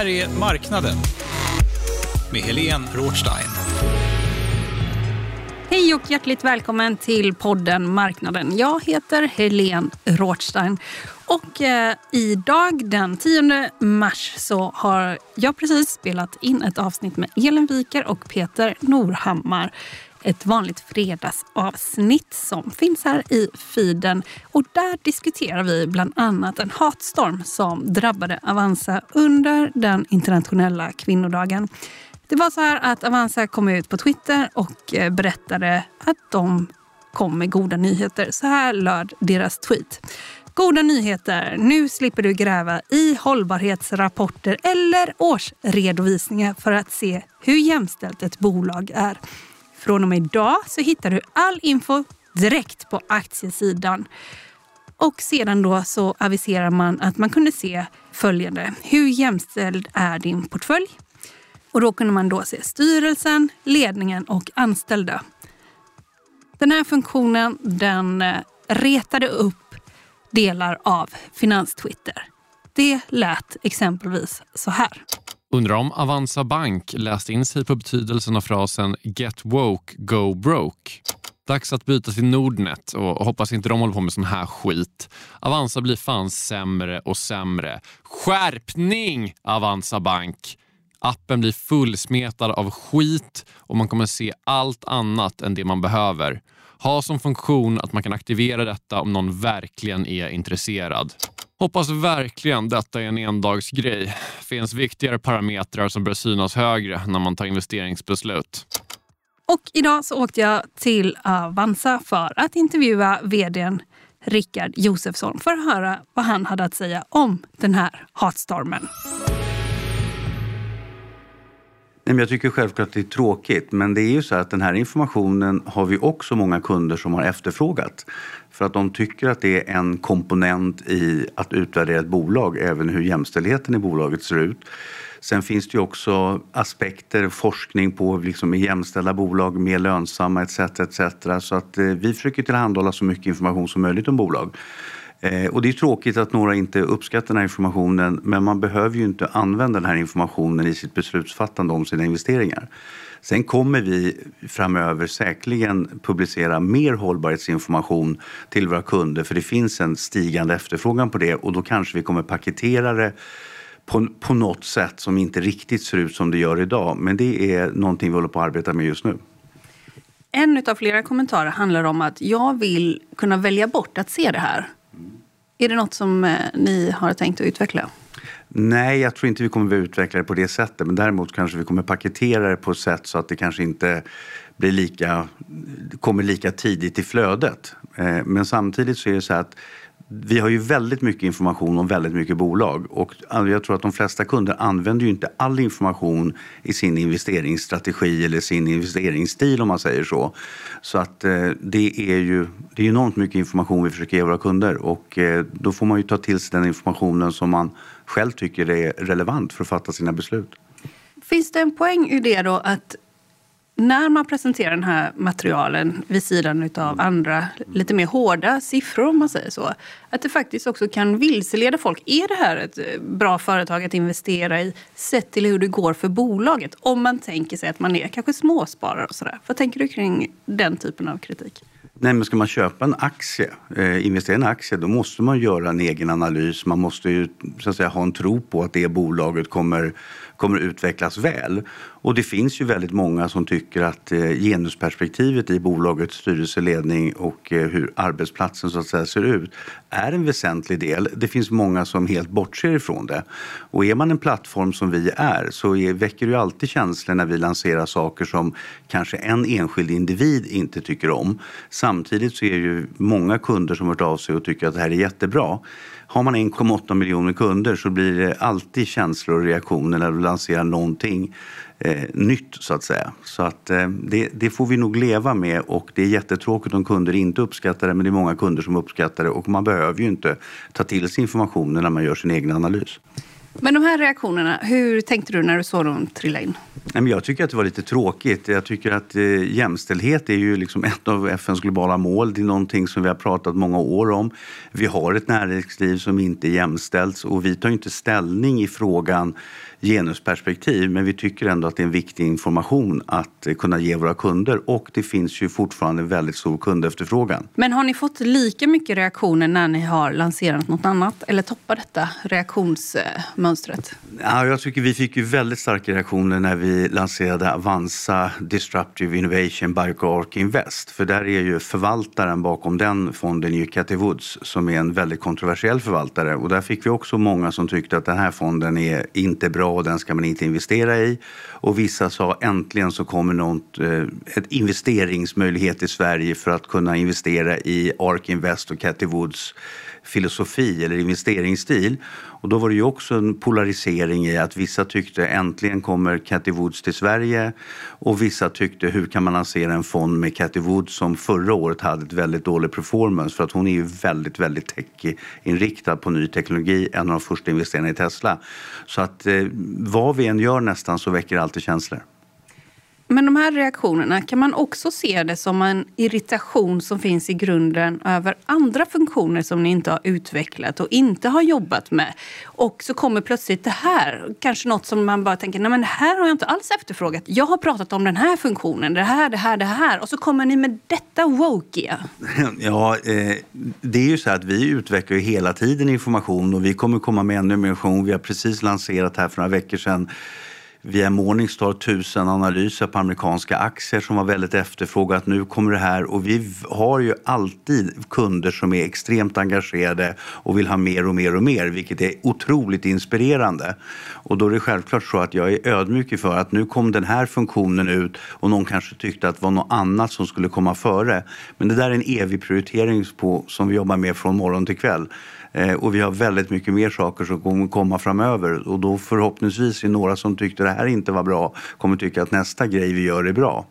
här är Marknaden med Helene Rothstein. Hej och hjärtligt välkommen till podden Marknaden. Jag heter Helene Rothstein. Och eh, idag den 10 mars så har jag precis spelat in ett avsnitt med Elin Wiker och Peter Norhammar ett vanligt fredagsavsnitt som finns här i feeden. Och där diskuterar vi bland annat en hatstorm som drabbade Avanza under den internationella kvinnodagen. Det var så här att Avanza kom ut på Twitter och eh, berättade att de kom med goda nyheter. Så här löd deras tweet. Goda nyheter! Nu slipper du gräva i hållbarhetsrapporter eller årsredovisningar för att se hur jämställt ett bolag är. Från och med idag så hittar du all info direkt på aktiesidan. Och sedan då så aviserar man att man kunde se följande. Hur jämställd är din portfölj? Och då kunde man då se styrelsen, ledningen och anställda. Den här funktionen den eh, retade upp delar av Finanstwitter. Det lät exempelvis så här. Undrar om Avanza Bank läst in sig på betydelsen av frasen “Get woke, go broke”. Dags att byta till Nordnet och hoppas inte de håller på med sån här skit. Avanza blir fan sämre och sämre. Skärpning Avanza Bank! Appen blir fullsmetad av skit och man kommer se allt annat än det man behöver. Ha som funktion att man kan aktivera detta om någon verkligen är intresserad. Hoppas verkligen detta är en endagsgrej. Finns viktigare parametrar som bör synas högre när man tar investeringsbeslut. Och idag så åkte jag till Avanza för att intervjua vdn Rickard Josefsson för att höra vad han hade att säga om den här hatstormen. Jag tycker självklart att det är tråkigt, men det är ju så att den här informationen har vi också många kunder som har efterfrågat. För att de tycker att det är en komponent i att utvärdera ett bolag, även hur jämställdheten i bolaget ser ut. Sen finns det ju också aspekter, forskning på liksom jämställda bolag, mer lönsamma etc. etc. Så att eh, vi försöker tillhandahålla så mycket information som möjligt om bolag. Eh, och det är tråkigt att några inte uppskattar den här informationen men man behöver ju inte använda den här informationen i sitt beslutsfattande om sina investeringar. Sen kommer vi framöver säkerligen publicera mer hållbarhetsinformation till våra kunder för det finns en stigande efterfrågan på det och då kanske vi kommer paketera det på, på något sätt som inte riktigt ser ut som det gör idag. Men det är någonting vi håller på att arbeta med just nu. En av flera kommentarer handlar om att jag vill kunna välja bort att se det här. Är det något som eh, ni har tänkt att utveckla? Nej, jag tror inte vi kommer att utveckla det på det sättet. Men däremot kanske vi kommer paketera det på ett sätt så att det kanske inte blir lika, kommer lika tidigt i flödet. Eh, men samtidigt så är det så att vi har ju väldigt mycket information om väldigt mycket bolag och jag tror att de flesta kunder använder ju inte all information i sin investeringsstrategi eller sin investeringsstil om man säger så. Så att eh, det är ju det är enormt mycket information vi försöker ge våra kunder och eh, då får man ju ta till sig den informationen som man själv tycker är relevant för att fatta sina beslut. Finns det en poäng i det då att när man presenterar den här materialen vid sidan av andra lite mer hårda siffror om man säger så. Att det faktiskt också kan vilseleda folk. Är det här ett eh, bra företag att investera i sett till hur det går för bolaget? Om man tänker sig att man är kanske småsparare och sådär. Vad tänker du kring den typen av kritik? Nej, men ska man köpa en aktie, eh, investera i en aktie, då måste man göra en egen analys. Man måste ju så att säga, ha en tro på att det bolaget kommer, kommer utvecklas väl. Och det finns ju väldigt många som tycker att eh, genusperspektivet i bolagets styrelseledning och eh, hur arbetsplatsen så att säga ser ut är en väsentlig del. Det finns många som helt bortser ifrån det. Och är man en plattform som vi är så är, väcker det ju alltid känslor när vi lanserar saker som kanske en enskild individ inte tycker om. Samtidigt så är det ju många kunder som hört av sig och tycker att det här är jättebra. Har man 1,8 miljoner kunder så blir det alltid känslor och reaktioner när du lanserar någonting eh, nytt så att säga. Så att eh, det, det, får vi nog leva med och det är jättetråkigt om kunder inte uppskattar det men det är många kunder som uppskattar det och man behöver ju inte ta till sig informationen när man gör sin egen analys. Men de här reaktionerna, hur tänkte du när du såg dem trilla in? Jag tycker att det var lite tråkigt. Jag tycker att eh, jämställdhet är ju liksom ett av FNs globala mål. Det är någonting som vi har pratat många år om. Vi har ett näringsliv som inte är jämställt och vi tar inte ställning i frågan genusperspektiv men vi tycker ändå att det är en viktig information att kunna ge våra kunder och det finns ju fortfarande väldigt stor kundefterfrågan. Men har ni fått lika mycket reaktioner när ni har lanserat något annat eller toppar detta mönstret? Ja, jag tycker vi fick ju väldigt starka reaktioner när vi lanserade Avanza Disruptive Innovation by Ark Invest för där är ju förvaltaren bakom den fonden ju Cathy Woods som är en väldigt kontroversiell förvaltare och där fick vi också många som tyckte att den här fonden är inte bra och den ska man inte investera i. Och vissa sa äntligen så kommer något, eh, ett investeringsmöjlighet i Sverige för att kunna investera i Ark Invest och Cathy Woods filosofi eller investeringsstil. Och då var det ju också en polarisering i att vissa tyckte äntligen kommer Cathy Woods till Sverige och vissa tyckte hur kan man lansera en fond med Cathy Woods som förra året hade ett väldigt dålig performance för att hon är ju väldigt, väldigt tech-inriktad på ny teknologi, en av de första investerarna i Tesla. Så att eh, vad vi än gör nästan så väcker det alltid känslor. Men de här reaktionerna, kan man också se det som en irritation som finns i grunden över andra funktioner som ni inte har utvecklat och inte har jobbat med? Och så kommer plötsligt det här, kanske något som man bara tänker, nej men det här har jag inte alls efterfrågat. Jag har pratat om den här funktionen, det här, det här, det här. Och så kommer ni med detta wokiga. Ja, eh, det är ju så att vi utvecklar ju hela tiden information och vi kommer komma med ännu mer information. Vi har precis lanserat här för några veckor sedan via Morningstar tusen analyser på amerikanska aktier som var väldigt efterfrågat. Nu kommer det här och vi har ju alltid kunder som är extremt engagerade och vill ha mer och mer och mer, vilket är otroligt inspirerande. Och då är det självklart så att jag är ödmjuk för att nu kom den här funktionen ut och någon kanske tyckte att det var något annat som skulle komma före. Men det där är en evig prioritering på, som vi jobbar med från morgon till kväll. Eh, och vi har väldigt mycket mer saker som kommer komma framöver och då förhoppningsvis är några som tyckte det här inte var bra kommer tycka att nästa grej vi gör är bra.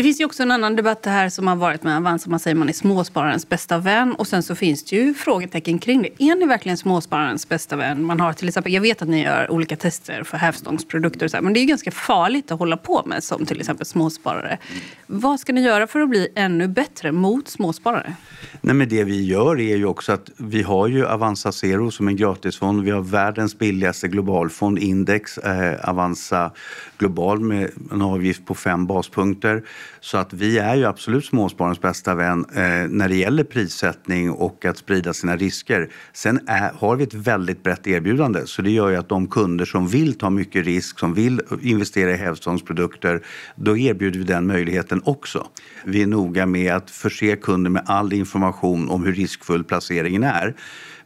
Det finns ju också en annan debatt här som har varit med Avanza. Man säger man är småspararens bästa vän. Och sen så finns det ju frågetecken kring det. Är ni verkligen småspararens bästa vän? Man har till exempel, jag vet att ni gör olika tester för hävstångsprodukter. Och så här, men det är ju ganska farligt att hålla på med som till exempel småsparare. Vad ska ni göra för att bli ännu bättre mot småsparare? Nej, men det vi gör är ju också att vi har ju Avanza Zero som en gratisfond. Vi har världens billigaste globalfond, Index, eh, Avanza Global med en avgift på fem baspunkter. Så att vi är ju absolut småspararens bästa vän eh, när det gäller prissättning och att sprida sina risker. Sen är, har vi ett väldigt brett erbjudande så det gör ju att de kunder som vill ta mycket risk, som vill investera i hävstångsprodukter, då erbjuder vi den möjligheten också. Vi är noga med att förse kunder med all information om hur riskfull placeringen är.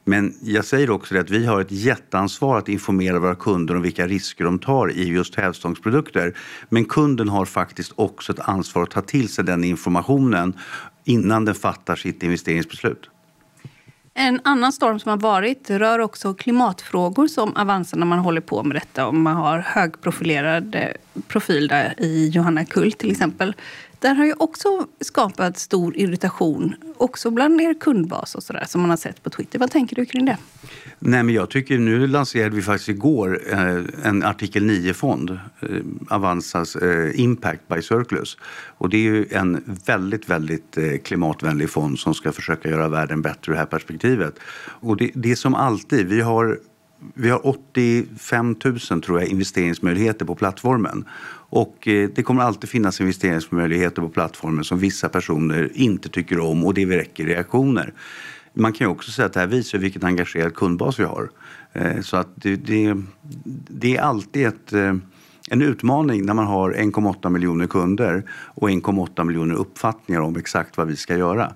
Men jag säger också det att vi har ett jätteansvar att informera våra kunder om vilka risker de tar i just hävstångsprodukter. Men kunden har faktiskt också ett ansvar att ta till sig den informationen innan den fattar sitt investeringsbeslut. En annan storm som har varit rör också klimatfrågor som Avanza när man håller på med detta. Och man har högprofilerade profil där i Johanna Kull till exempel där har ju också skapat stor irritation, också bland er kundbas och sådär, som man har sett på Twitter. Vad tänker du kring det? Nej, men jag tycker, nu lanserade vi faktiskt igår eh, en artikel 9-fond, eh, Avanzas eh, Impact by Circulus. Och det är ju en väldigt, väldigt eh, klimatvänlig fond som ska försöka göra världen bättre ur det här perspektivet. Och det, det är som alltid, vi har vi har 85 000 tror jag, investeringsmöjligheter på plattformen. Och eh, det kommer alltid finnas investeringsmöjligheter på plattformen som vissa personer inte tycker om och det väcker reaktioner. Man kan ju också säga att det här visar vilken engagerad kundbas vi har. Eh, så att det, det, det är alltid ett, eh, en utmaning när man har 1,8 miljoner kunder och 1,8 miljoner uppfattningar om exakt vad vi ska göra.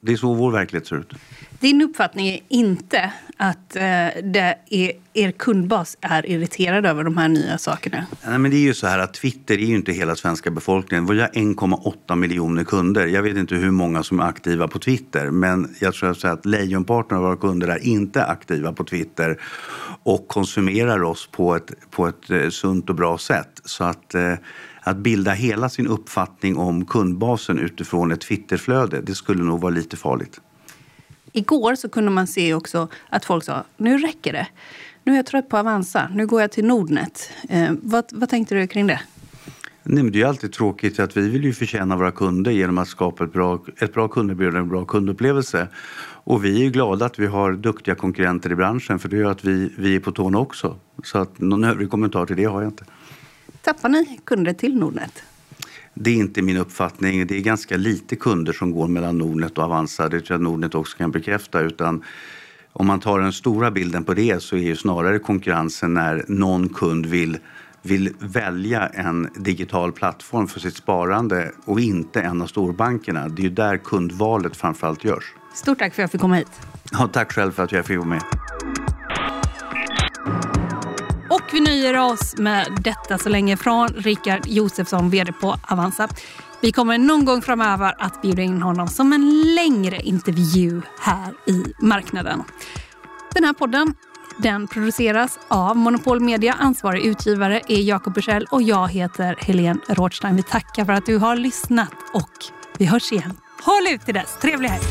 Det är så vår verklighet ser ut. Din uppfattning är inte att eh, det är, er kundbas är irriterad över de här nya sakerna? Nej, men det är ju så här att Twitter är ju inte hela svenska befolkningen. Vi har 1,8 miljoner kunder. Jag vet inte hur många som är aktiva på Twitter men jag tror att lejonparten av våra kunder är inte aktiva på Twitter och konsumerar oss på ett, på ett eh, sunt och bra sätt. Så att eh, att bilda hela sin uppfattning om kundbasen utifrån ett Twitterflöde, det skulle nog vara lite farligt. Igår så kunde man se också att folk sa nu räcker det. Nu är jag trött på Avanza, nu går jag till Nordnet. Eh, vad, vad tänkte du kring det? Nej, men det är alltid tråkigt att vi vill ju förtjäna våra kunder genom att skapa ett bra, ett bra kunderbjudande och en bra kundupplevelse. Och vi är glada att vi har duktiga konkurrenter i branschen för det gör att vi, vi är på tårna också. Så att någon övrig kommentar till det har jag inte. Tappar ni kunder till Nordnet? Det är inte min uppfattning. Det är ganska lite kunder som går mellan Nordnet och Avanza. Det tror jag Nordnet också kan bekräfta. Utan om man tar den stora bilden på det så är ju snarare konkurrensen när någon kund vill vill välja en digital plattform för sitt sparande och inte en av storbankerna. Det är ju där kundvalet framförallt görs. Stort tack för att jag fick komma hit. Ja, tack själv för att jag fick vara med. Vi nöjer oss med detta så länge från Rickard Josefsson, vd på Avanza. Vi kommer någon gång framöver att bjuda in honom som en längre intervju här i marknaden. Den här podden den produceras av Monopol Media. Ansvarig utgivare är Jakob Bursell och jag heter Helene Rådstein. Vi tackar för att du har lyssnat och vi hörs igen. Håll ut till dess. Trevlig helg!